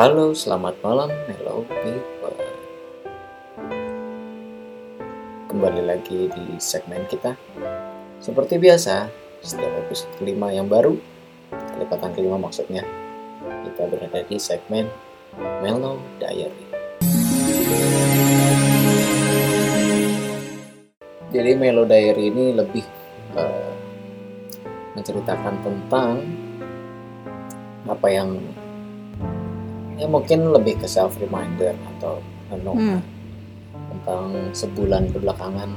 Halo, selamat malam, hello people. Kembali lagi di segmen kita. Seperti biasa, setiap episode kelima yang baru, kelipatan kelima maksudnya, kita berada di segmen Mellow Diary. Jadi Mellow Diary ini lebih eh, menceritakan tentang apa yang ya mungkin lebih ke self reminder atau renungan Hmm, tentang sebulan belakangan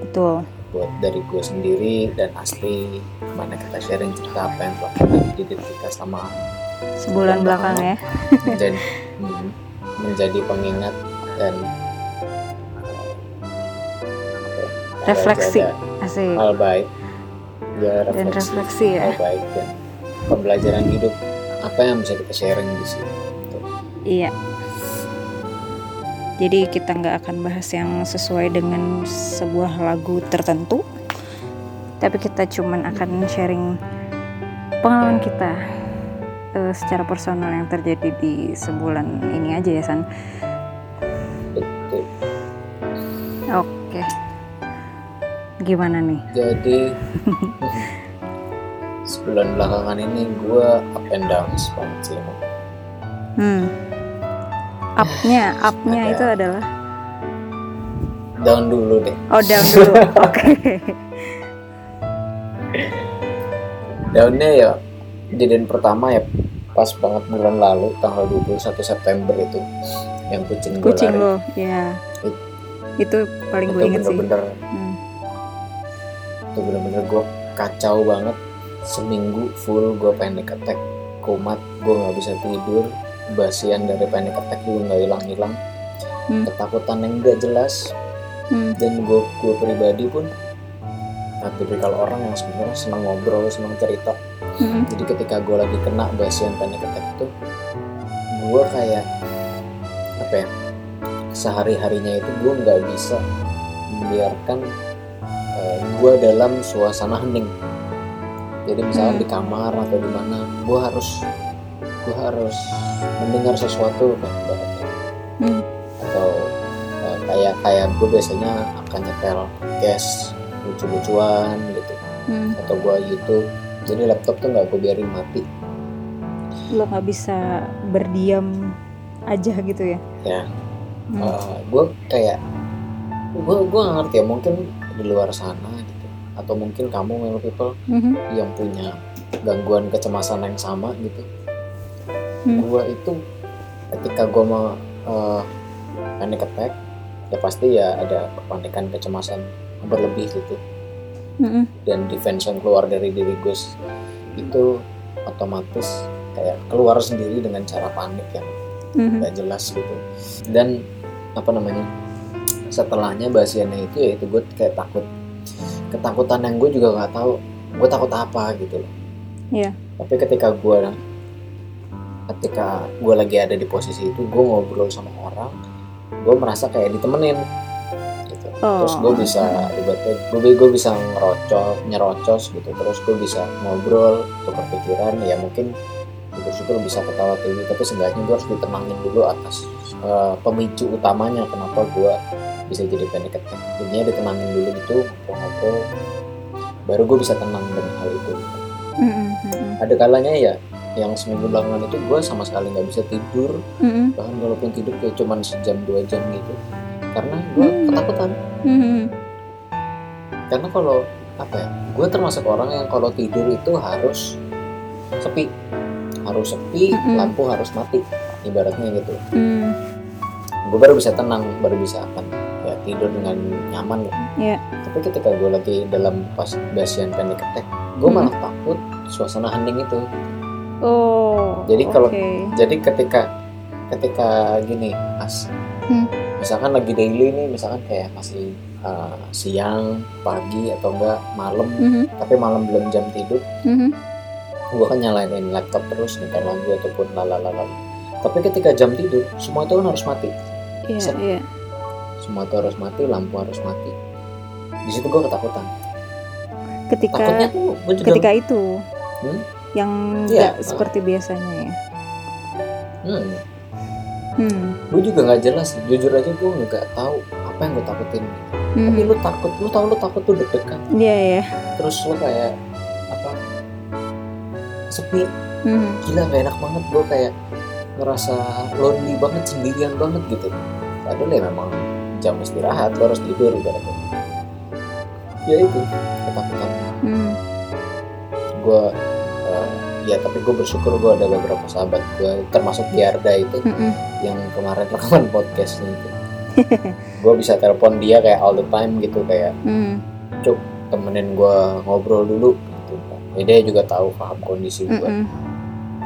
betul. buat dari gue sendiri dan asli mana kita sharing cerita apa yang telah terjadi di kita sama Sebulan belakang ya. menjadi hmm, menjadi pengingat dan ya, Refleksi. Asik. hal baik ya Dan refleksi refleksi ya. hal baik dan pembelajaran hidup apa yang bisa kita sharing di sini Iya. Jadi kita nggak akan bahas yang sesuai dengan sebuah lagu tertentu, tapi kita cuman akan sharing pengalaman kita eh, secara personal yang terjadi di sebulan ini aja ya San. betul Oke. Gimana nih? jadi sebulan belakangan ini gue up and down banget sih Hmm. Up-nya, up-nya itu adalah down dulu deh oh down dulu. Oke. downnya ya kejadian pertama ya pas banget bulan lalu tanggal 21 September itu yang kucing gue Kucing lo, ya. It- Itu paling gue inget sih. bener-bener Hmm. itu bener-bener gue kacau banget seminggu full gue panic attack kumat gue nggak bisa tidur basian dari panic attack juga nggak hilang-hilang Hmm. ketakutan yang nggak jelas Hmm. dan gue gue pribadi pun nah, tipikal orang yang sebenarnya senang ngobrol senang cerita Hmm. jadi ketika gue lagi kena basian panic attack itu gue kayak apa ya sehari harinya itu gue nggak bisa membiarkan gue dalam suasana hening jadi misalnya Hmm. di kamar atau di mana gue harus gue harus mendengar sesuatu baik-baik Hmm. atau eh, kayak kayak gue biasanya akan nyetel podcast lucu-lucuan gitu Hmm. atau gue YouTube jadi laptop tuh nggak gue biarin mati Lo nggak bisa berdiam aja gitu ya? ya Hmm. gue kayak gue gue ngerti ya mungkin di luar sana gitu atau mungkin kamu Melo people Mhm. yang punya gangguan kecemasan yang sama gitu Hmm. gue itu ketika gue mau eh, panic attack ya pasti ya ada kepanikan kecemasan berlebih gitu Mhm. dan defense yang keluar dari diri gue itu otomatis kayak keluar sendiri dengan cara panik yang Mhm. nggak jelas gitu dan apa namanya setelahnya basiannya itu ya itu gue kayak takut ketakutan yang gue juga nggak tahu gue takut apa gitu loh Iya. tapi ketika gue ketika gue lagi ada di posisi itu gue ngobrol sama orang gue merasa kayak ditemenin gitu Oh. terus gue bisa gue gue bisa ngerocos nyerocos gitu terus gue bisa ngobrol tukar pikiran ya mungkin syukur-syukur bisa ketawa TV tapi seenggaknya gue harus ditenangin dulu atas eh, pemicu utamanya kenapa gue bisa jadi panic attack jadinya ditenangin dulu gitu ngobrol-ngobrol baru gue bisa tenang dengan hal itu Mhm. Mhm. ada kalanya ya yang seminggu belakangan itu gue sama sekali nggak bisa tidur Mhm. bahkan kalaupun tidur kayak cuman sejam dua jam gitu karena gue Hmm. ketakutan Mhm. karena kalau apa ya gue termasuk orang yang kalau tidur itu harus sepi harus sepi Mm-mm. lampu harus mati ibaratnya gitu Mhm. gue baru bisa tenang baru bisa akan ya tidur dengan nyaman lah. Iya. tapi ketika gue lagi dalam pas basian panic attack gue Mm. malah takut suasana hening itu Oh. Jadi kalau- jadi ketika ketika gini mas Hmm. misalkan lagi daily nih misalkan kayak masih uh, siang pagi atau enggak malam Mhm. tapi malam belum jam tidur Mhm. gue kan nyalain laptop terus nyetel lagu ataupun lalalala tapi ketika jam tidur semua itu kan harus mati Iya, iya. semua itu harus mati lampu harus mati di situ gue ketakutan Ketika takutnya tuh gue juga ketika itu Hmm? Yang Iya. nggak seperti biasanya ya. hmm, hmm. gue juga nggak jelas jujur aja gue nggak tahu apa yang gue takutin tapi Hmm. lu takut lu tahu lu takut tuh deg-degan Iya ya. terus lu kayak apa sepi Hmm. gila gak enak banget gue kayak ngerasa lonely banget sendirian banget gitu padahal ya memang jam istirahat lo harus tidur ibaratnya ya itu ketakutan Hmm. gue ya tapi gue bersyukur gue ada beberapa sahabat gue termasuk Giarda itu Mm-mm. yang kemarin rekaman podcastnya itu gue bisa telepon dia kayak all the time gitu kayak Hmm. temenin gue ngobrol dulu gitu ya, dia juga tahu paham kondisi gue Mm-mm.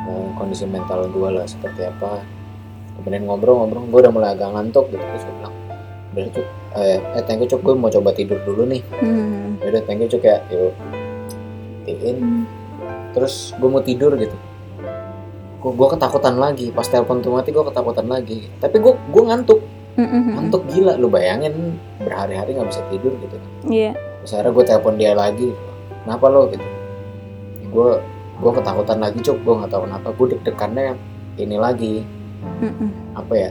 eh, kondisi mental gue lah seperti apa kemudian ngobrol-ngobrol gue udah mulai agak ngantuk gitu terus gue bilang udah cuk eh, eh thank you cuk gue mau coba tidur dulu nih Hmm. ya udah thank you cuk ya yuk tiin terus gue mau tidur gitu. Gue ketakutan lagi. Pas telepon tuh mati gue ketakutan lagi. Tapi gue gue ngantuk. Ngantuk gila. Lu bayangin berhari-hari nggak bisa tidur gitu. Iya. Terus akhirnya gue telepon dia lagi. Kenapa lo gitu? Gue gue ketakutan lagi cuk. Gue nggak tahu kenapa. Gue deg-degannya ini lagi. Apa ya?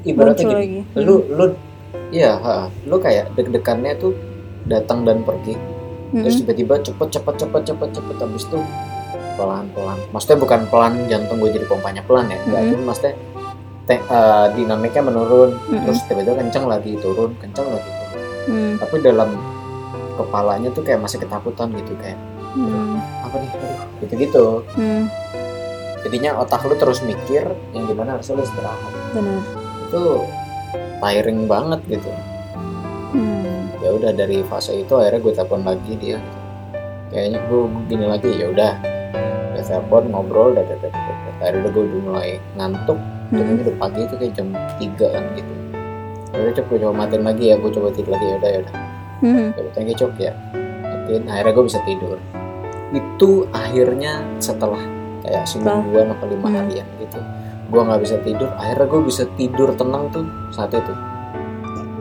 Ibaratnya Muncul gini. lagi. lu lu iya ha, lu kayak deg-degannya tuh datang dan pergi Mm-mm. terus tiba-tiba cepet cepet cepet cepet cepet habis itu pelan pelan maksudnya bukan pelan jantung gue jadi pompanya pelan ya enggak Mhm. cuma maksudnya te- eh, dinamiknya menurun Mhm. terus tiba-tiba kencang lagi turun kencang lagi turun Hmm. tapi dalam kepalanya tuh kayak masih ketakutan gitu kayak Hmm. apa nih aduh gitu gitu Hmm. jadinya otak lu terus mikir yang di mana harusnya lu istirahat Benar. itu tiring banget gitu Hmm. Ya udah dari fase itu akhirnya gue telepon lagi dia. Gitu. kayaknya gue gini lagi ya udah. Udah telepon ngobrol dan akhirnya udah gue udah mulai ngantuk. Hmm. Udah pagi itu kayak jam 3 kan gitu. Udah cok gue coba matiin lagi ya gue coba tidur lagi ya udah ya udah. Hmm. ya udah cok ya. Matiin akhirnya gue bisa tidur. Itu akhirnya setelah kayak semingguan apa lima Hmm. harian gitu gue nggak bisa tidur. Akhirnya gue bisa tidur tenang tuh saat itu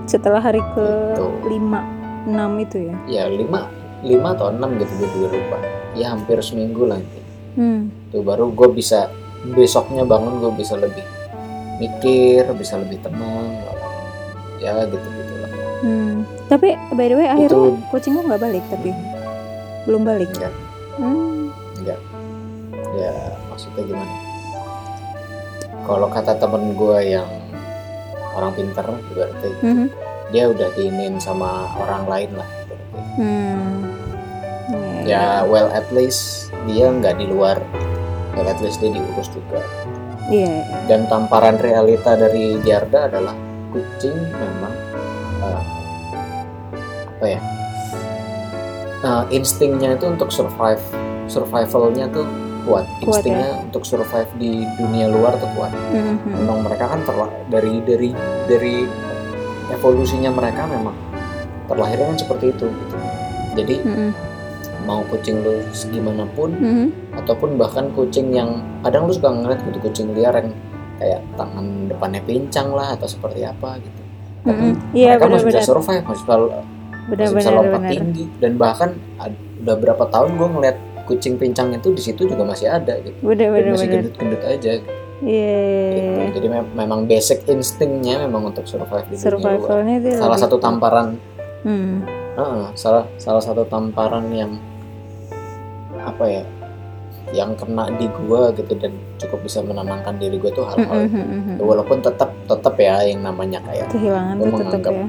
Setelah hari ke Gitu. lima, enam itu ya. ya lima lima atau enam gitu gue juga lupa ya hampir seminggu lah itu Hmm. tuh baru gue bisa besoknya bangun gue bisa lebih mikir bisa lebih tenang ya gitu gitu lah Hmm. Tapi by the way akhirnya Itu- kucing lu nggak balik tapi belum balik. enggak Hmm. enggak ya maksudnya gimana kalau kata temen gue yang orang pinter berarti Mhm. Dia udah diinin sama orang lain lah. Hmm. ya well at least dia nggak di luar well at least dia diurus juga Iya. dan tamparan realita dari Jarda adalah kucing memang eh, apa ya eh, instingnya itu untuk survive survivalnya tuh kuat Kuat, ya. instingnya untuk survive di dunia luar tuh kuat Mhm. memang mereka kan terla- dari dari dari evolusinya mereka memang terlahirnya kan seperti itu gitu. jadi Mhm. mau kucing lu segimanapun Mhm. ataupun bahkan kucing yang kadang lu suka ngeliat gitu kucing liar yang kayak tangan depannya pincang lah atau seperti apa gitu Mhm. Iya mereka masih bisa survive masih bisa, masih bisa lompat tinggi dan bahkan udah berapa tahun gue ngeliat kucing pincang itu di situ juga masih ada gitu Dan Benar-benar masih gendut-gendut aja gitu. Iya. jadi me- memang basic instingnya memang untuk survive di dunia luar Survivalnya itu salah satu tamparan Hmm. Heeh, salah salah satu tamparan yang apa ya yang kena di gua gitu dan cukup bisa menenangkan diri gua tuh hal-hal mhm, mhm. walaupun tetap tetap ya yang namanya kayak Kehilangan Gua tuh tetap menganggap ya.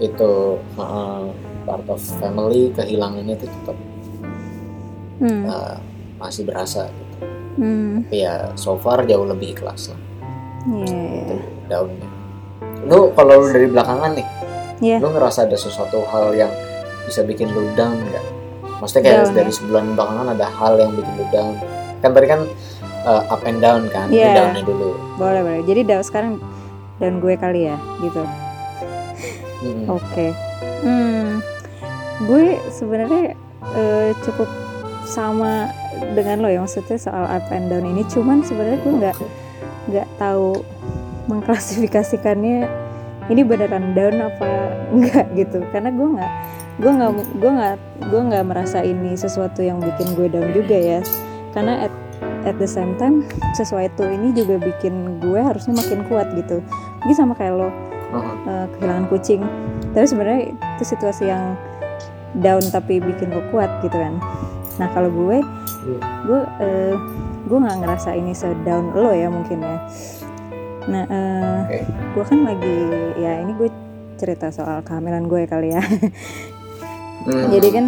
itu heeh, part of family kehilangannya itu tetap Hmm. eh, masih berasa gitu Hmm. tapi ya so far jauh lebih ikhlas lah Iya. iya. daunnya lu kalau lu dari belakangan nih Iya. lu ngerasa ada sesuatu hal yang bisa bikin lu down nggak maksudnya kayak Down, dari sebulan belakangan ada hal yang bikin lu down kan tadi kan uh, up and down kan Iya. downnya dulu Boleh boleh. Jadi dah sekarang dan gue kali ya gitu. Mm-mm. Oke. Hmm. Gue sebenarnya eh, cukup sama dengan lo ya maksudnya soal up and down ini. Cuman sebenarnya gue nggak nggak tahu mengklasifikasikannya ini beneran down apa enggak gitu. Karena gue nggak gue nggak gue nggak gue nggak merasa ini sesuatu yang bikin gue down juga ya. Karena at, at the same time sesuatu ini juga bikin gue harusnya makin kuat gitu mungkin sama kayak lo uh, kehilangan kucing tapi sebenarnya itu situasi yang down tapi bikin gue kuat gitu kan nah kalau gue Iya. gue uh, gue nggak ngerasa ini sedown lo ya mungkin ya nah uh, Oke. gue kan lagi ya ini gue cerita soal kehamilan gue kali ya Hmm. jadi kan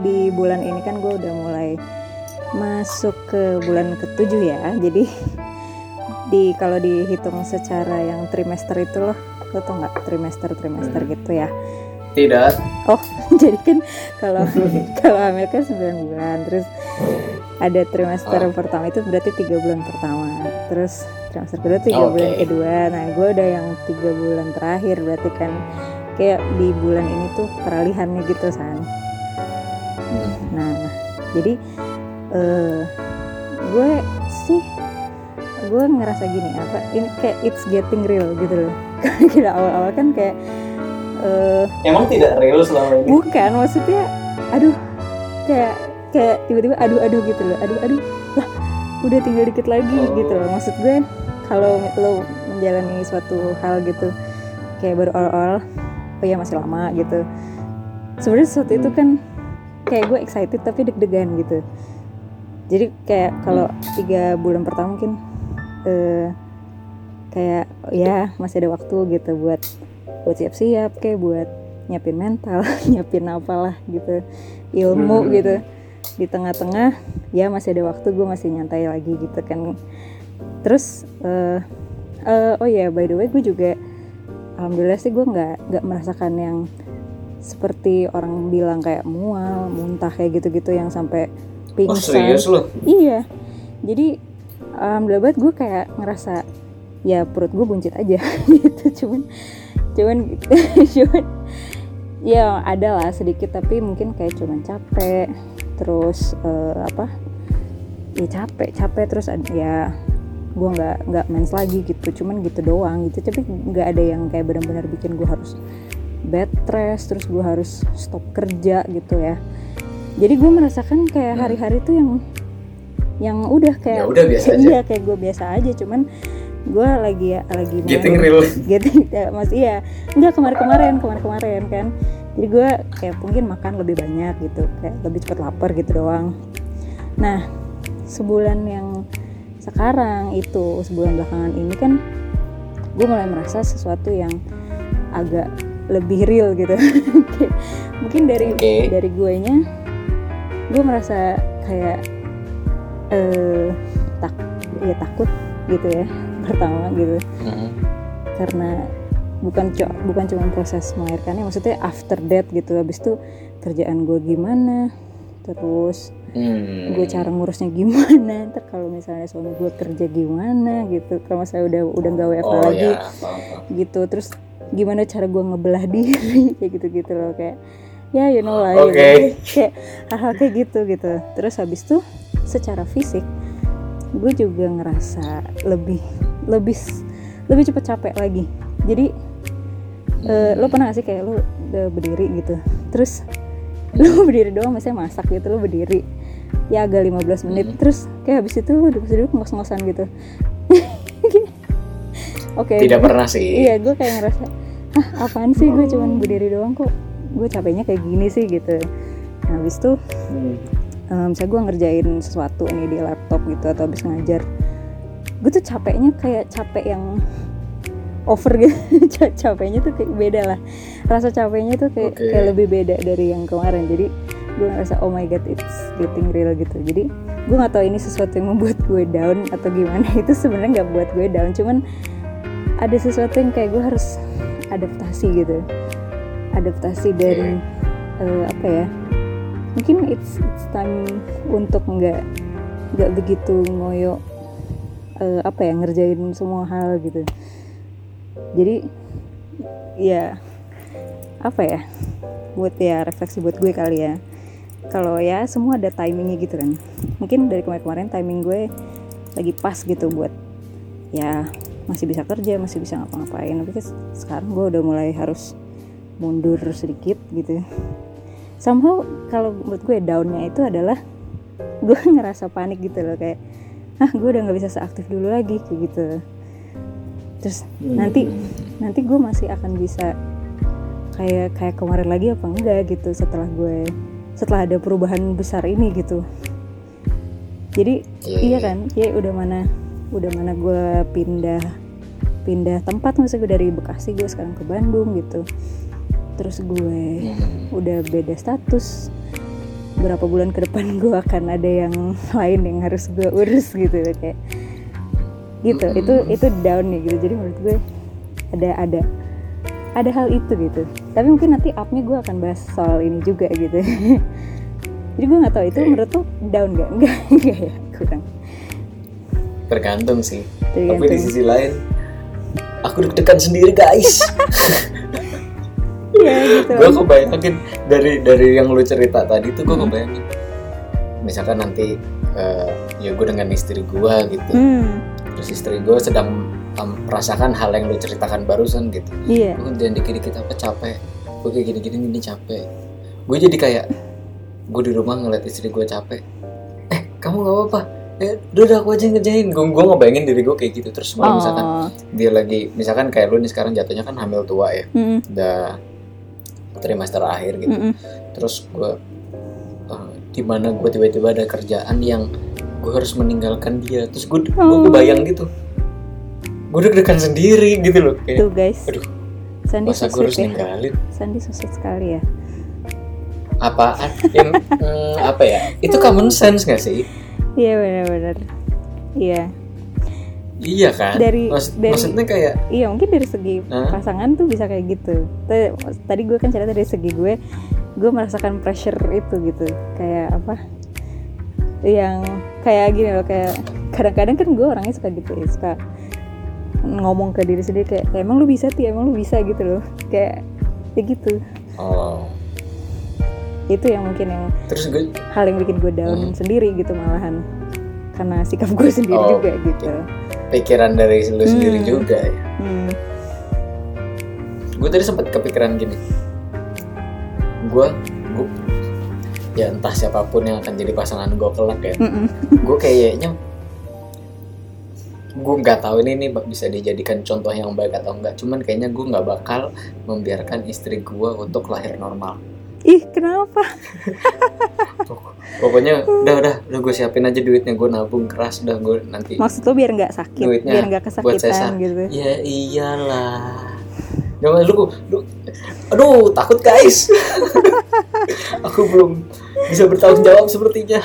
di bulan ini kan gue udah mulai masuk ke bulan ketujuh ya jadi di kalau dihitung secara yang trimester itu loh lo tau nggak trimester trimester Hmm. gitu ya tidak oh jadi kan kalau kalau hamil kan 9 bulan terus ada trimester Oh. pertama itu berarti tiga bulan pertama terus trimester kedua tiga Oke. bulan kedua nah gue udah yang tiga bulan terakhir berarti kan kayak di bulan ini tuh peralihannya gitu san Hmm. Nah, jadi eh gue sih gue ngerasa gini apa ini kayak it's getting real gitu loh. Kira awal-awal kan kayak eh emang tidak real selama ini bukan maksudnya aduh kayak kayak tiba-tiba aduh aduh gitu loh. Aduh aduh lah udah tinggal dikit lagi Oh. gitu loh. Maksud gue kalau lo menjalani suatu hal gitu kayak baru awal-awal oh ya masih lama gitu. Sebenarnya sesuatu itu Hmm. kan kayak gue excited tapi deg-degan gitu jadi kayak kalau tiga bulan pertama mungkin eh kayak ya masih ada waktu gitu buat buat siap-siap kayak buat nyiapin mental nyiapin apalah gitu ilmu Hmm. gitu di tengah-tengah ya masih ada waktu gue masih nyantai lagi gitu kan terus eh eh, oh ya by the way gue juga alhamdulillah sih gue nggak nggak merasakan yang seperti orang bilang kayak mual, muntah kayak gitu-gitu yang sampai oh pingsan. serius lo Iya. Jadi alhamdulillah banget gue kayak ngerasa ya perut gue buncit aja. Gitu. Cuman cuman cuman ya ada lah sedikit tapi mungkin kayak cuman capek. Terus eh, apa? Ya capek capek terus ya gue nggak nggak mens lagi gitu. Cuman gitu doang gitu. Tapi nggak ada yang kayak benar-benar bikin gue harus bed rest terus gue harus stop kerja gitu ya. Jadi gue merasakan kayak Hmm. hari-hari tuh yang yang udah kayak Ya udah, biasa aja. iya kayak gue biasa aja. Cuman gue lagi ya lagi getting real. Getting ya, mas iya enggak kemarin-kemarin kemarin-kemarin kan. Jadi gue kayak mungkin makan lebih banyak gitu kayak lebih cepat lapar gitu doang. Nah sebulan yang sekarang itu sebulan belakangan ini kan gue mulai merasa sesuatu yang agak lebih real gitu. Mungkin dari Oke. dari gue nya gue merasa kayak eh tak ya takut gitu ya pertama gitu Hmm. karena bukan co- bukan cuma proses melahirkannya maksudnya after that gitu habis itu kerjaan gue gimana terus Hmm. gue cara ngurusnya gimana ntar kalau misalnya suami gue kerja gimana gitu kalau saya udah udah nggak WFH oh lagi ya paham, paham. gitu terus gimana cara gue ngebelah diri kayak gitu gitu loh kayak ya you know lah Oke. gitu. kayak hal-hal kayak gitu gitu terus habis itu secara fisik gue juga ngerasa lebih lebih lebih cepet capek lagi. Jadi eh, lo pernah gak sih kayak lo udah berdiri gitu? Terus lo berdiri doang misalnya masak gitu lo berdiri. Ya agak 15 menit. Hmm. terus kayak habis itu lo duduk-duduk ngos-ngosan gitu. Oke tidak pernah sih. iya gue kayak ngerasa ah apaan sih gue cuman berdiri doang kok? Gue capeknya kayak gini sih gitu. Nah, habis itu Hmm. Eh, misalnya gue ngerjain sesuatu nih di laptop gitu atau habis ngajar gue tuh capeknya kayak capek yang over gitu. Ca- capeknya tuh kayak beda lah. Rasa capeknya tuh kayak Oke. kayak lebih beda dari yang kemarin. Jadi gue ngerasa oh my god it's getting real gitu. Jadi gue nggak tahu ini sesuatu yang membuat gue down atau gimana. Itu sebenarnya nggak buat gue down. Cuman ada sesuatu yang kayak gue harus adaptasi gitu. Adaptasi dari eh, apa ya mungkin it's it's time untuk nggak nggak begitu ngoyo eh, apa ya ngerjain semua hal gitu. Jadi ya apa ya buat ya refleksi buat gue kali ya. Kalau ya semua ada timingnya gitu kan. Mungkin dari kemarin-kemarin timing gue lagi pas gitu buat ya masih bisa kerja masih bisa ngapa-ngapain. Tapi kan sekarang gue udah mulai harus mundur sedikit gitu somehow kalau menurut gue downnya itu adalah gue ngerasa panik gitu loh kayak ah gue udah nggak bisa seaktif dulu lagi kayak gitu. Terus nanti nanti gue masih akan bisa kayak kayak kemarin lagi apa enggak gitu setelah gue setelah ada perubahan besar ini gitu. Jadi Iya, iya iya. kan? ya udah mana udah mana gue pindah pindah tempat maksudnya gue dari Bekasi gue sekarang ke Bandung gitu terus gue Hmm. udah beda status. Berapa bulan ke depan gue akan ada yang lain yang harus gue urus gitu. Kayak gitu. Itu itu down nih gitu. Jadi menurut gue ada ada ada hal itu gitu. Tapi mungkin nanti upnya gue akan bahas soal ini juga gitu. Jadi gue nggak tahu itu menurut tuh down nggak? Enggak enggak ya? Kurang. Tergantung sih. Tapi di tergantung. sisi lain aku deg-degan sendiri guys ya gitu. gue kebayangin dari dari yang lu cerita tadi tuh gue kebayangin. Misalkan nanti eh, ya gue dengan istri gue gitu. Hmm. Terus istri gue sedang em, merasakan hal yang lu ceritakan barusan gitu. Iya. Gue jangan dikit-dikit apa capek? Gue kayak gini-gini gini capek. Gue jadi kayak gue di rumah ngeliat istri gue capek. Eh kamu gak apa-apa? Eh udah aku aja ngerjain. Gue gue ngebayangin diri gue kayak gitu. Terus kalau misalkan oh. dia lagi misalkan kayak lu nih sekarang jatuhnya kan hamil tua ya. Mm udah trimester akhir gitu. -mm. terus gue eh, di mana gue tiba-tiba ada kerjaan yang gue harus meninggalkan dia. Terus gue gue Oh. kebayang gitu. Gue deg-degan sendiri gitu loh kayak tuh guys. Aduh Sandi masa gue harus ya. ninggalin? Sandi sweet sekali ya. Apaan? Yang hmm, apa ya? Itu common sense gak sih? Iya benar-benar. Iya iya kan? Dari- Maksud- dari- maksudnya kayak iya mungkin dari segi Hah? pasangan tuh bisa kayak gitu. Tadi gue kan cerita dari segi gue gue merasakan pressure itu gitu. Kayak apa? Yang kayak gini loh kayak kadang-kadang kan gue orangnya suka gitu ya suka ngomong ke diri sendiri kayak emang lu bisa ti? Emang lu bisa? gitu loh. Kayak kayak gitu. Oh. Itu yang mungkin yang terus gue hal yang bikin gue down Hmm. sendiri gitu malahan. Karena sikap gue sendiri Oh, juga gitu pikiran dari lu sendiri Hmm. juga ya hmm. gue tadi sempat kepikiran gini gue gue ya entah siapa pun yang akan jadi pasangan gue kelak ya Mm-mm. gue kayaknya gue nggak tahu ini nih bisa dijadikan contoh yang baik atau enggak cuman kayaknya gue nggak bakal membiarkan istri gue untuk lahir normal ih kenapa? Pok- pokoknya udah udah udah gue siapin aja duitnya. Gue nabung keras udah gue nanti maksud lo biar nggak sakit Duitnya biar nggak kesakitan gitu? Ya iyalah. Jangan lu, lu aduh takut guys. Aku belum bisa bertanggung jawab sepertinya.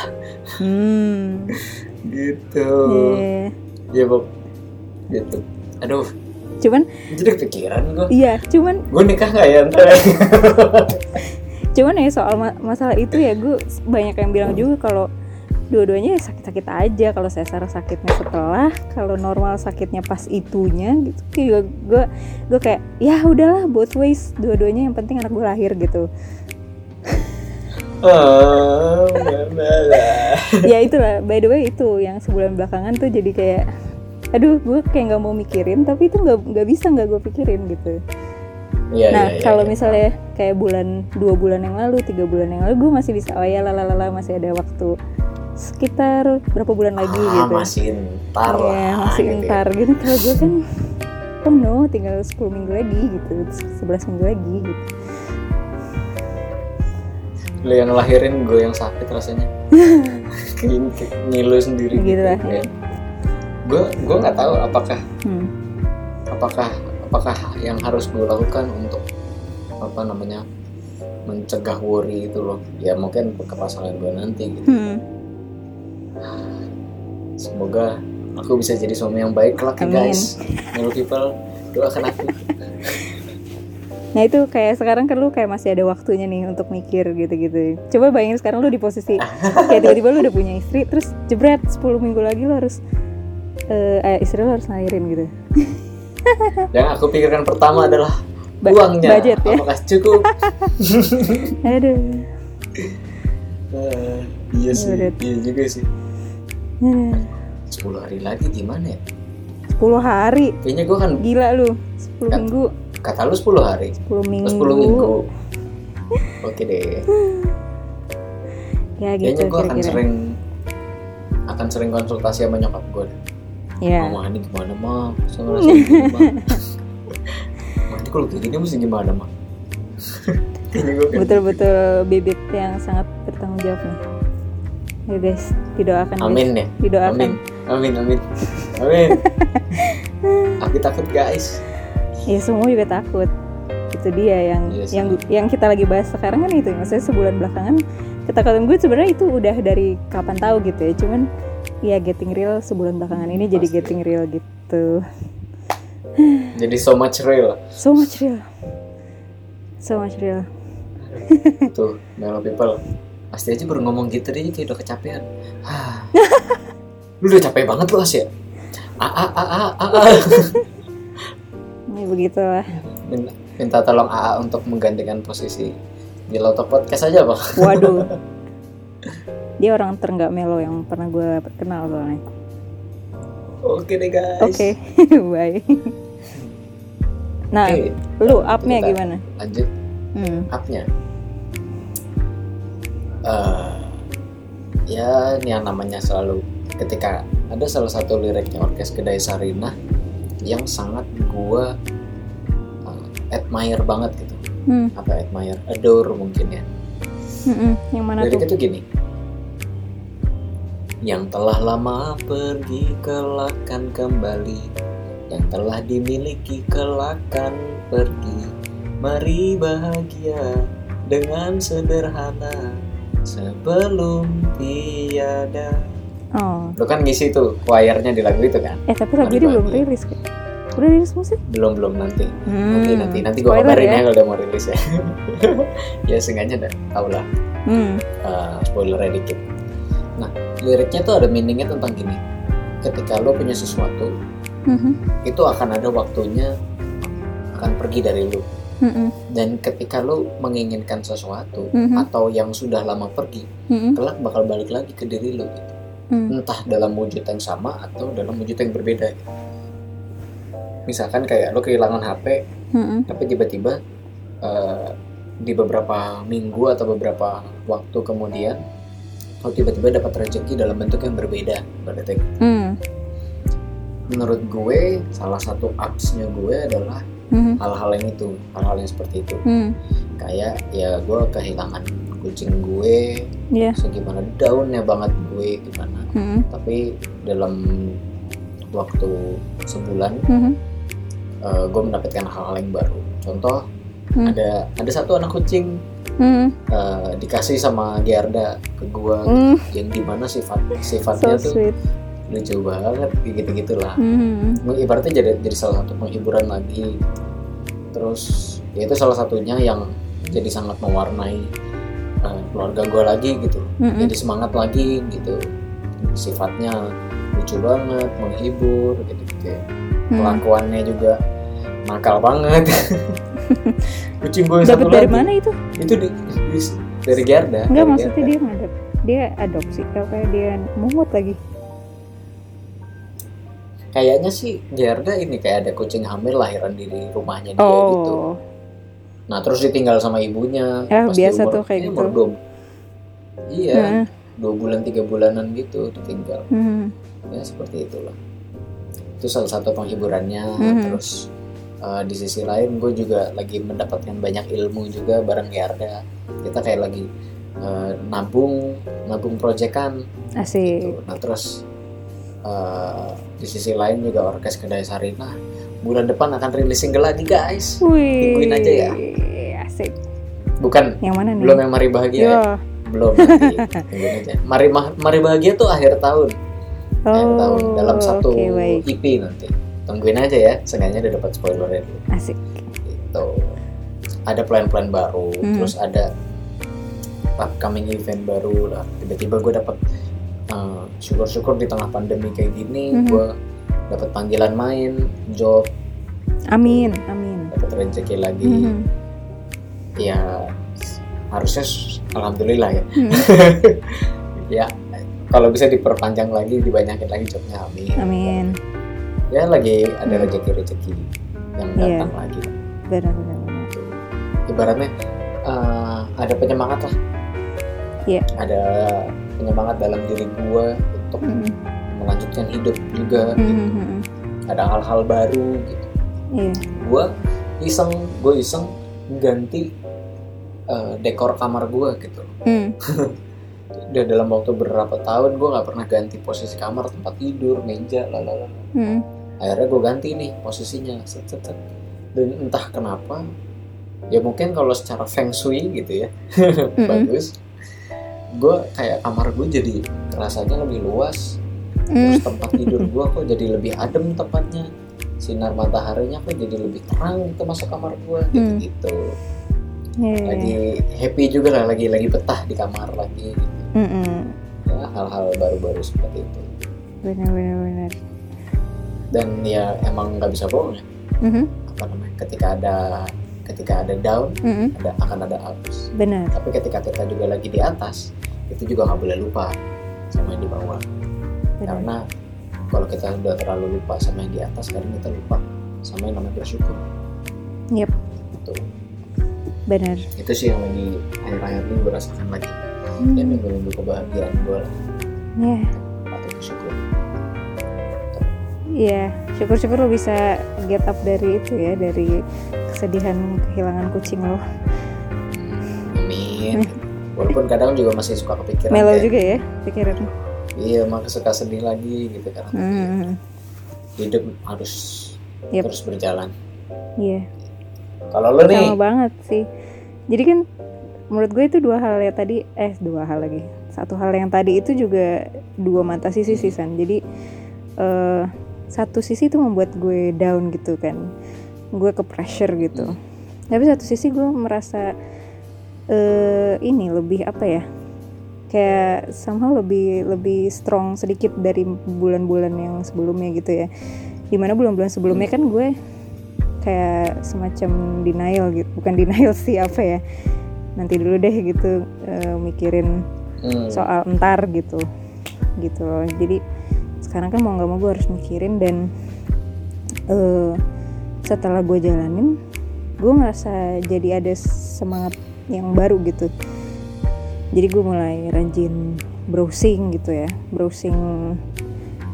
Hmm. Gitu. Iya. ya Bob. Gitu. Aduh. Cuman jadi kepikiran gue iya cuman gue nikah nggak ya ntar cuman ya soal ma- masalah itu ya gue banyak yang bilang juga kalau dua-duanya ya sakit-sakit aja. Kalau sesar sakitnya setelah kalau normal sakitnya pas itunya gitu Kayak gue gue kayak ya udahlah both ways dua-duanya yang penting anak gue lahir gitu. Oh, ya itulah by the way itu yang sebulan belakangan tuh jadi kayak aduh gue kayak nggak mau mikirin tapi itu nggak nggak bisa nggak gue pikirin gitu Iya, nah iya, iya, kalau iya. misalnya kayak bulan dua bulan yang lalu tiga bulan yang lalu gue masih bisa oh ya lalalala masih ada waktu sekitar berapa bulan lagi ah, gitu masih ntar Iya, lah masih gitu ya. ntar gitu kalau gue kan penuh tinggal 10 minggu lagi gitu 11 minggu lagi gitu lu yang lahirin gue yang sakit rasanya ngilu sendiri Gitu lah, ya. gue gue nggak tahu apakah hmm. apakah apakah yang harus gue lakukan untuk apa namanya mencegah worry itu loh ya mungkin ke pasangan gue nanti gitu Hmm. semoga aku bisa jadi suami yang baik kelak guys Hello people doakan aku Nah itu kayak sekarang kan lu kayak masih ada waktunya nih untuk mikir gitu-gitu. Coba bayangin sekarang lu di posisi kayak tiba-tiba lu udah punya istri, terus jebret 10 minggu lagi lu harus eh, istri lu harus lahirin gitu. yang aku pikirkan pertama adalah Ba- uangnya budget ya. apakah cukup Aduh. Eh, iya sih Budget. iya juga sih. 10 hari lagi gimana ya 10 hari. kayaknya gue kan Gila lu. 10 Kan- minggu, kata lu 10 hari 10 minggu. 10 minggu oke deh Ya gitu kayaknya gue akan sering akan sering konsultasi sama nyokap gue Iya. mama ini gimana mah saya ngerasa Mah, ini kalau kayak gini mesti gimana mah Betul-betul bibit yang sangat bertanggung jawab nih. Ya guys, didoakan. guys. amin ya Didoakan. amin amin amin amin aku takut guys Ya semua juga takut. Itu dia yang Iya sih. yang yang kita lagi bahas sekarang kan itu. Maksudnya sebulan belakangan ketakutan gue sebenarnya itu udah dari kapan tahu gitu ya. Cuman ya getting real sebulan belakangan ini jadi Pasti. getting real gitu. jadi so much real So much real. So much real. tuh Melo people pasti aja baru ngomong gitu deh kayak udah kecapean Hah. lu udah capek banget lu Asia ah ah ah ah ah, ah. Ini begitulah. minta, minta tolong AA untuk menggantikan posisi di Loto Podcast aja bang Waduh. Dia orang terenggak melo yang pernah gue kenal soalnya. oke deh guys Oke, bye. Nah, Oke, lu up-nya gimana? lanjut Hmm. up-nya Eh, ya ini yang namanya selalu ketika ada salah satu liriknya orkes kedai Sarinah yang sangat gua eh, admire banget gitu Hmm. apa admire adore mungkin ya Mm-mm. Yang mana tuh? liriknya tuh gini yang telah lama pergi kelak akan kembali yang telah dimiliki kelak akan pergi mari bahagia dengan sederhana sebelum tiada Oh. lu kan ngisi tuh choirnya di lagu itu kan Eh tapi lagu ini belum rilis kan? Udah rilis sih? belum belum nanti Hmm. nanti nanti nanti gue kabarin ya. ya. kalau udah mau rilis ya ya seenggaknya udah tau lah Hmm. uh, spoilernya dikit. Nah, liriknya tuh ada meaningnya tentang gini. Ketika lo punya sesuatu, Mhm. itu akan ada waktunya akan pergi dari lo. Mm-mm. Dan ketika lo menginginkan sesuatu Mhm. atau yang sudah lama pergi, Mm-mm. kelak bakal balik lagi ke diri lo. Gitu. Mm. Entah dalam wujud yang sama atau dalam wujud yang berbeda. Gitu. Misalkan kayak lo kehilangan HP, Mm-mm. tapi tiba-tiba eh, di beberapa minggu atau beberapa waktu kemudian lo tiba-tiba dapat rezeki dalam bentuk yang berbeda berarti Mm. menurut gue salah satu apsnya gue adalah Mhm. hal-hal yang itu hal-hal yang seperti itu Mm. kayak ya gue kehilangan kucing gue Iya. segimana daunnya banget gue gimana Mm-mm. tapi dalam waktu sebulan Mhm. eh, gue mendapatkan hal-hal yang baru contoh Hmm. ada ada satu anak kucing Mm. eh, dikasih sama Gerda ke gua Mm. yang di mana sifat So sifatnya tuh sweet. lucu banget gitu gitulah Mhm. ibaratnya jadi jadi salah satu penghiburan lagi terus ya itu salah satunya yang jadi sangat mewarnai eh, keluarga gua lagi gitu Mm-mm. jadi semangat lagi gitu sifatnya lucu banget menghibur gitu gitu Mm. kelakuannya juga nakal banget kucing gue Dapat satu dari lagi mana itu? itu di, di- dari Gerda Enggak dari maksudnya Gerda. dia ngadep. Dia adopsi apa dia mungut lagi. kayaknya sih Gerda ini kayak ada kucing hamil lahiran di rumahnya dia gitu Oh. nah terus ditinggal sama ibunya Ya, pas biasa umur- tuh kayak gitu. umur dua- iya Heeh. dua bulan tiga bulanan gitu ditinggal Mhm. ya seperti itulah itu salah satu penghiburannya Mhm. terus eh, di sisi lain gue juga lagi mendapatkan banyak ilmu juga bareng Gerda kita kayak lagi eh, nabung nabung proyekan Asik. gitu. Nah terus eh, di sisi lain juga orkes kedai Sarina bulan depan akan rilis single lagi guys. Wih. Tungguin aja ya. Asik. Bukan Yang mana nih? belum yang Mari Bahagia ya? Belum aja. Mari Ma- Mari Bahagia tuh akhir tahun akhir tahun dalam satu Oh, Oke, baik. EP nanti. Tungguin aja ya, seenggaknya udah dapat spoilernya dulu. Asik. Gitu. Ada plan-plan baru, Hmm. terus ada upcoming event baru lah. Tiba-tiba gue dapat eh, syukur-syukur di tengah pandemi kayak gini, Mhm. gue dapat panggilan main, job, Amin. Amin. dapat rezeki lagi. Mhm. Ya harusnya alhamdulillah ya. Mhm. ya kalau bisa diperpanjang lagi, dibanyakin lagi jobnya, amin. Amin. Ya lagi ada Hmm. rezeki-rezeki yang Iya. datang lagi. Benar benar. benar. ibaratnya eh, ada penyemangat lah Iya. ada penyemangat dalam diri gue untuk Mm-mm. melanjutkan hidup juga Mm-mm. gitu. Mm-mm. ada hal-hal baru gitu Iya. gue iseng gue iseng ganti eh, dekor kamar gue gitu Mm. udah dalam waktu beberapa tahun gue nggak pernah ganti posisi kamar tempat tidur meja lalala Mm. Akhirnya gue ganti nih posisinya. Set, set, set. dan entah kenapa ya mungkin kalau secara feng shui gitu ya bagus gue kayak kamar gue jadi rasanya lebih luas. Mm. terus tempat tidur gue kok jadi lebih adem tempatnya sinar mataharinya kok jadi lebih terang gitu masuk kamar gue gitu Hmm. gitu. Iya, iya, lagi happy juga lah lagi lagi betah di kamar lagi gitu. Ya hal-hal baru-baru seperti itu. Benar benar benar dan ya emang nggak bisa bohong ya. Mhm. apa namanya ketika ada ketika ada down Mm-mm. ada akan ada ups. Benar. Tapi ketika kita juga lagi di atas itu juga nggak boleh lupa sama yang di bawah. Benar. Karena kalau kita udah terlalu lupa sama yang di atas kadang kita lupa sama yang namanya bersyukur. Yep. itu benar. Itu sih yang lagi akhir-akhir ini gue rasakan lagi. Hmm. ya minggu-minggu kebahagiaan gue lah. Bersyukur Iya, syukur-syukur lo bisa get up dari itu ya, dari kesedihan kehilangan kucing lo. amin walaupun kadang juga masih suka kepikiran Melo kayak, juga ya pikiran. iya maka suka sedih lagi gitu karena Hmm, hidup harus Yep. terus berjalan iya, kalau lo nih sama banget sih. Jadi kan menurut gue itu dua hal ya tadi, eh dua hal lagi. Satu hal yang tadi itu juga dua mata sisi sih San. Jadi eh, satu sisi itu membuat gue down gitu kan, gue ke pressure gitu. Tapi satu sisi gue merasa eh ini lebih apa ya? Kayak somehow lebih lebih strong sedikit dari bulan-bulan yang sebelumnya gitu ya. Di mana bulan-bulan sebelumnya kan gue kayak semacam denial gitu, bukan denial sih apa ya? Nanti dulu deh gitu eh, mikirin Hmm. soal entar gitu gitu loh jadi sekarang kan mau nggak mau gue harus mikirin dan eh setelah gue jalanin gue ngerasa jadi ada semangat yang baru gitu. Jadi gue mulai rajin browsing gitu ya browsing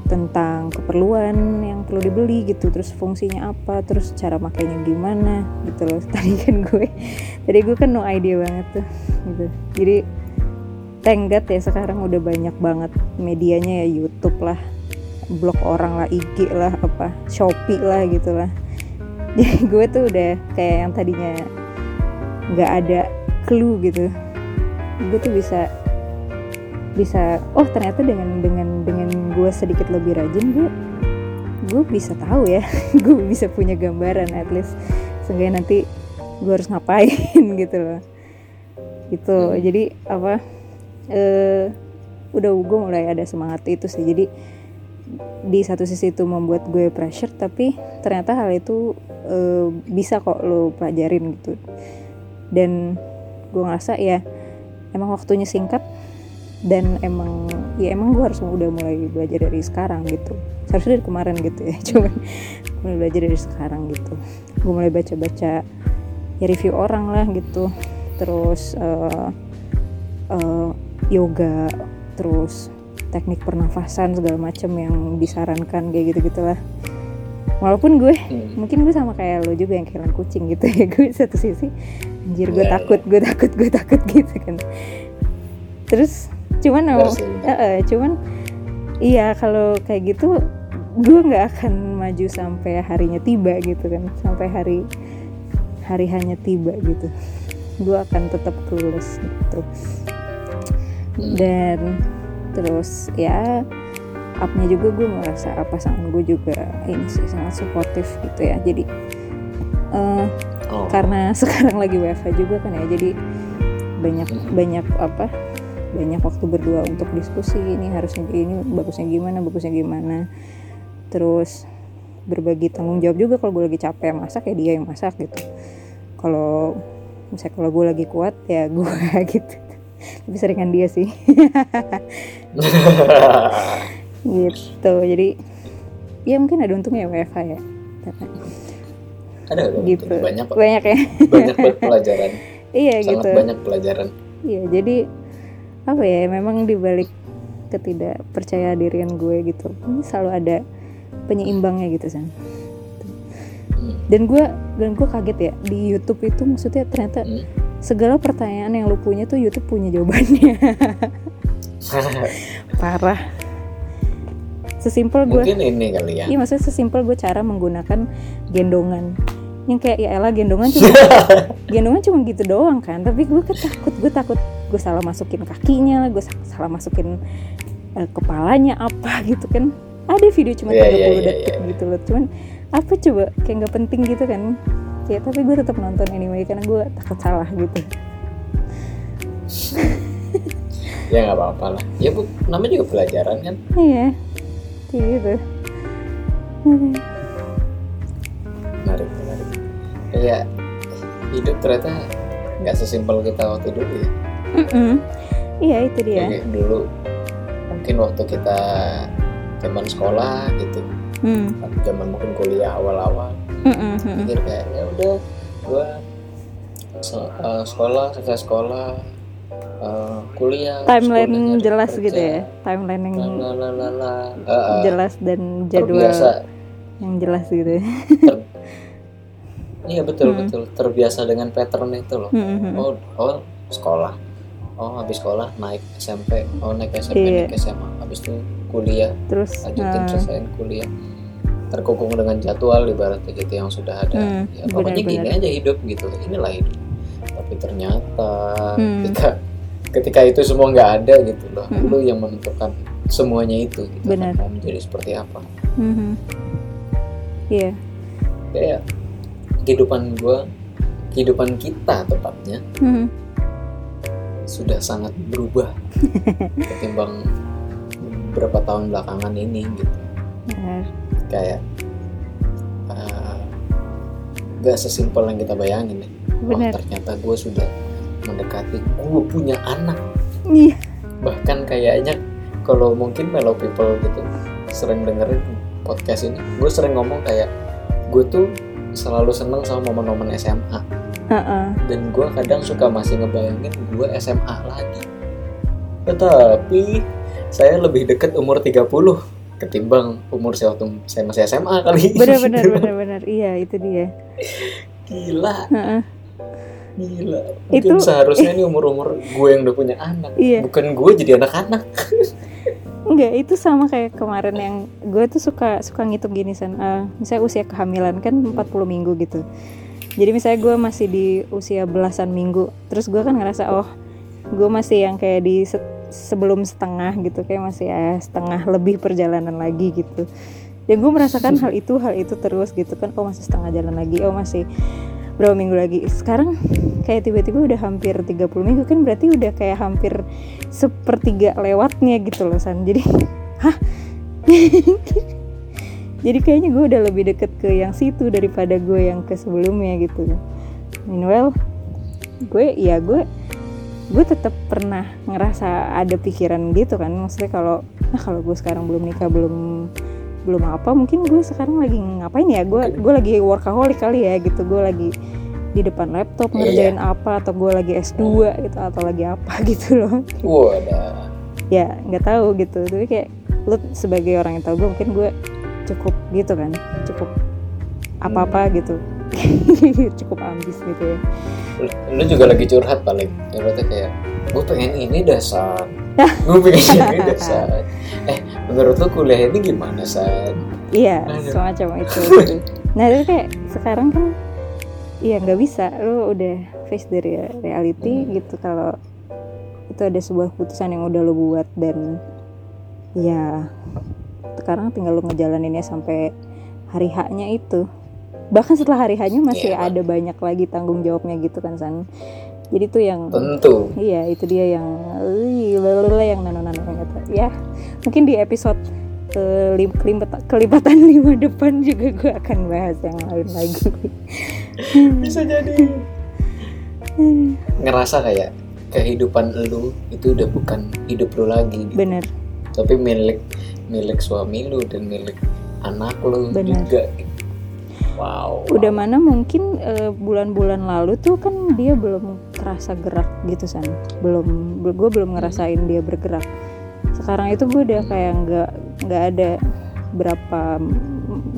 tentang keperluan yang perlu dibeli gitu terus fungsinya apa terus cara makainya gimana gitu loh. Tadi kan gue tadi gue kan no idea banget tuh gitu. Jadi God ya sekarang udah banyak banget medianya ya YouTube lah blog orang lah IG lah apa Shopee lah gitu lah. Jadi gue tuh udah kayak yang tadinya nggak ada clue gitu. Gue tuh bisa bisa oh ternyata dengan dengan dengan gue sedikit lebih rajin gue gue bisa tahu ya gue bisa punya gambaran at least. Seenggaknya nanti gue harus ngapain gitu loh. Gitu. Hmm. jadi apa eh udah gue mulai ada semangat itu sih. Jadi di satu sisi itu membuat gue pressure tapi ternyata hal itu eh, bisa kok lo pelajarin gitu. Dan gue ngerasa ya emang waktunya singkat dan emang ya emang gue harus udah mulai belajar dari sekarang gitu. Seharusnya dari kemarin gitu ya cuman mulai belajar dari sekarang gitu. Gue mulai baca-baca ya review orang lah gitu. Terus eh, eh, yoga terus teknik pernafasan segala macam yang disarankan kayak gitu gitulah walaupun gue Hmm. mungkin gue sama kayak lo juga yang kehilangan kucing gitu ya gue satu sisi anjir gue Iya, takut gue takut gue takut gitu kan terus cuman bener. eh, eh, cuman iya kalau kayak gitu gue nggak akan maju sampai harinya tiba gitu kan sampai hari hari hanya tiba gitu gue akan tetap tulus gitu Hmm. dan terus ya upnya juga gue merasa apa pasangan gue juga ini sih sangat suportif gitu ya. Jadi eh, Oh. karena sekarang lagi WFH juga kan ya jadi banyak banyak apa banyak waktu berdua untuk diskusi. Ini harusnya ini bagusnya gimana bagusnya gimana. Terus berbagi tanggung jawab juga kalau gue lagi capek masak ya dia yang masak gitu. Kalau misalnya kalau gue lagi kuat ya gue gitu tapi seringan dia sih. Gitu. Jadi ya mungkin ada untungnya WFH ya. Ada ada gitu. Banyak banyak ya. Banyak pelajaran. Iya sangat gitu. banyak pelajaran. Iya, jadi apa ya? Memang dibalik ketidakpercaya dirian gue gitu ini selalu ada penyeimbangnya gitu san. Hmm. dan gue dan gue kaget ya di YouTube itu maksudnya ternyata Hmm. Segala pertanyaan yang lu punya tuh YouTube punya jawabannya. Parah. Sesimpel gue mungkin ini kali ya. Iya maksudnya sesimpel gue cara menggunakan gendongan. Yang kayak ya elah gendongan cuma gendongan cuma gitu doang kan. Tapi gue ketakut gue takut gue salah masukin kakinya lah gue sa- salah masukin eh, kepalanya apa gitu kan. Ada video cuma Iya, 30 iya, iya, detik iya. gitu loh. Cuman apa coba? Kayak nggak penting gitu kan ya tapi gue tetap nonton anyway karena gue takut salah gitu. Ya nggak apa-apa lah. Ya bu namanya juga pelajaran kan? Iya kayak gitu. Menarik menarik. Kayak hidup ternyata nggak sesimpel kita waktu dulu ya? Mm-mm. iya itu dia. Kayak dulu mungkin waktu kita zaman sekolah gitu Hmm. zaman mungkin kuliah awal-awal. Mm-mm, mm-mm. pikir kayak ya udah gua se- eh, sekolah selesai sekolah eh, kuliah timeline jelas kerja, gitu ya? Timeline yang lalalala. Eh, eh, jelas dan jadwal terbiasa yang jelas gitu ya? Iya betul Hmm. betul. Terbiasa dengan pattern itu loh. Mm-mm. oh oh sekolah. Oh habis sekolah naik SMP oh naik SMP Iya. naik SMA habis itu kuliah. Terus lanjutin nah, selesaiin kuliah terkukung dengan jadwal ibaratnya gitu yang sudah ada Hmm, ya pokoknya gini benar-benar. aja hidup gitu inilah hidup tapi ternyata Hmm. ketika ketika itu semua nggak ada gitu loh Hmm. lu yang menentukan semuanya itu gitu Benar. mau menjadi seperti apa mhm. iya kayak kehidupan gua kehidupan kita tepatnya Mhm. sudah sangat berubah ketimbang beberapa tahun belakangan ini gitu benar kayak uh, gak sesimpel yang kita bayangin ya. Wah benar ternyata gue sudah mendekati gue punya anak. Iya. Bahkan kayaknya kalau mungkin mellow people gitu sering dengerin podcast ini gue sering ngomong kayak gue tuh selalu seneng sama momen-momen SMA Heeh. dan gue kadang suka masih ngebayangin gue SMA lagi. Tetapi saya lebih deket umur 30 ketimbang umur saya waktu saya masih SMA kali. Benar benar benar benar. Iya itu dia. Gila. Gila. Mungkin Itu- seharusnya ini umur-umur gue yang udah punya anak Iya. bukan gue jadi anak-anak. Enggak, itu sama kayak kemarin yang gue tuh suka suka ngitung gini san. Eh, misalnya usia kehamilan kan 40 minggu gitu. Jadi misalnya gue masih di usia belasan minggu, terus gue kan ngerasa oh gue masih yang kayak di se- sebelum setengah gitu, kayak masih ya setengah lebih perjalanan lagi gitu. Dan gue merasakan hal itu hal itu terus gitu kan, oh masih setengah jalan lagi, oh masih berapa minggu lagi. Sekarang kayak tiba-tiba udah hampir 30 minggu kan berarti udah kayak hampir sepertiga lewatnya gitu loh San jadi hah jadi kayaknya gue udah lebih deket ke yang situ daripada gue yang ke sebelumnya gitu meanwhile gue ya gue gue tetap pernah ngerasa ada pikiran gitu kan maksudnya kalau nah kalau gue sekarang belum nikah belum belum apa mungkin gue sekarang lagi ngapain ya? Gue gue lagi workaholic kali ya gitu. Gue lagi di depan laptop Iya. ngerjain apa atau gue lagi S2 gitu atau lagi apa gitu loh. Wadah. Ya nggak tahu gitu. Tapi kayak lu sebagai orang yang tahu gue mungkin gue cukup gitu kan cukup apa apa gitu cukup ambis gitu ya. Lu, lu juga lagi curhat paling ibaratnya kayak gue pengen ini dasar gue pengen ini dasar eh menurut lu kuliah ini gimana san? Iya Aduh. semacam itu gitu. nah itu kayak sekarang kan iya nggak bisa. Lu udah face dari reality gitu kalau itu ada sebuah keputusan yang udah lu buat dan ya sekarang tinggal lu ngejalaninnya sampai hari haknya itu bahkan setelah hari haknya masih Bang. ada banyak lagi tanggung jawabnya gitu kan san jadi tuh yang tentu Iya, itu dia yang lalalala, yang nano-nano yang kata. Ya, mungkin di episode eh, kelipatan, lima depan juga gue akan bahas yang lain lagi. bisa jadi ngerasa kayak kehidupan lu itu udah bukan hidup lu lagi gitu. Bener, tapi milik milik suami lu dan milik anak lu Benar. juga gitu. Wow udah mana mungkin eh, bulan-bulan lalu tuh kan dia belum kerasa gerak gitu san, belum gue belum ngerasain dia bergerak. sekarang itu gue udah kayak nggak nggak ada berapa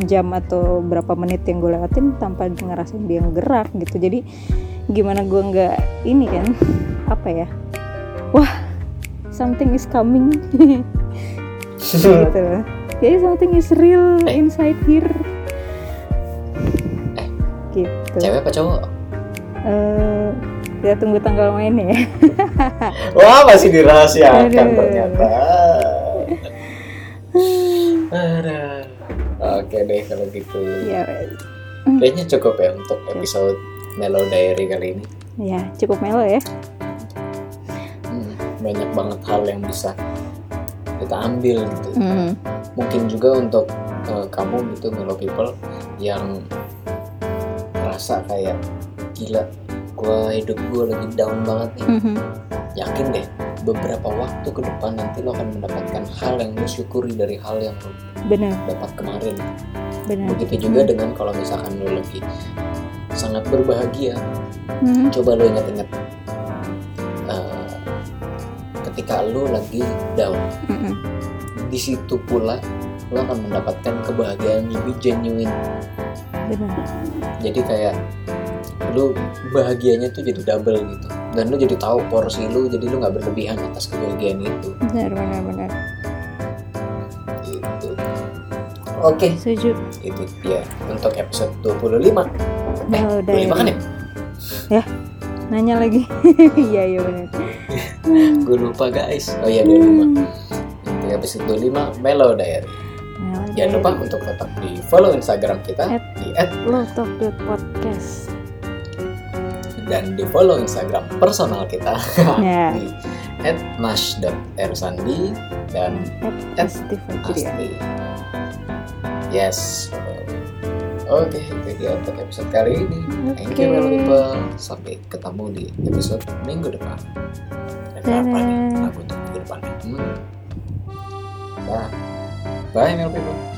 jam atau berapa menit yang gue lewatin tanpa ngerasain dia gerak gitu. Jadi gimana gue nggak ini kan apa ya? Wah something is coming. Gitu jadi something is real inside here. Gitu. Cewek apa cowok? Eh, kita tunggu tanggal mainnya. Ya wah masih dirahasiakan Aduh. ternyata. Aduh. oke deh kalau gitu. Ya. Kayaknya cukup ya untuk episode Mellow Diary kali ini. Ya cukup melo ya. Hmm, banyak banget hal yang bisa kita ambil gitu. Hmm. mungkin juga untuk eh, kamu gitu Mellow People yang merasa kayak gila gua hidup gua lagi down banget nih. Mhm. yakin deh beberapa waktu ke depan nanti lo akan mendapatkan hal yang lo syukuri dari hal yang lo benar dapat kemarin. Benar begitu juga dengan kalau misalkan lo lagi sangat berbahagia. Mhm. coba lo ingat-ingat eh, ketika lo lagi down Mhm. di situ pula lo akan mendapatkan kebahagiaan yang lebih genuine benar jadi kayak lu bahagianya tuh jadi double gitu. Dan lu jadi tahu porsi lu jadi lu nggak berlebihan atas kebahagiaan itu. Benar benar benar gitu. Oke. Setuju. Itu dia untuk episode 25 Melo 25 kan ya? Ya nanya lagi. Iya iya benar gue lupa guys. Oh iya 25 itu episode 25 Melo Diary. Melo jangan lupa untuk tetap di follow instagram kita. At- di lotok.podcast dan di follow Instagram personal kita Ya. di @mash.ersandi dan at Asti. Yes. Oke, itu dia untuk episode kali ini. Thank you. Melo people. Sampai ketemu di episode minggu depan. Apa nih lagu untuk minggu depan? Hmm. Dah. Bye, Melo people.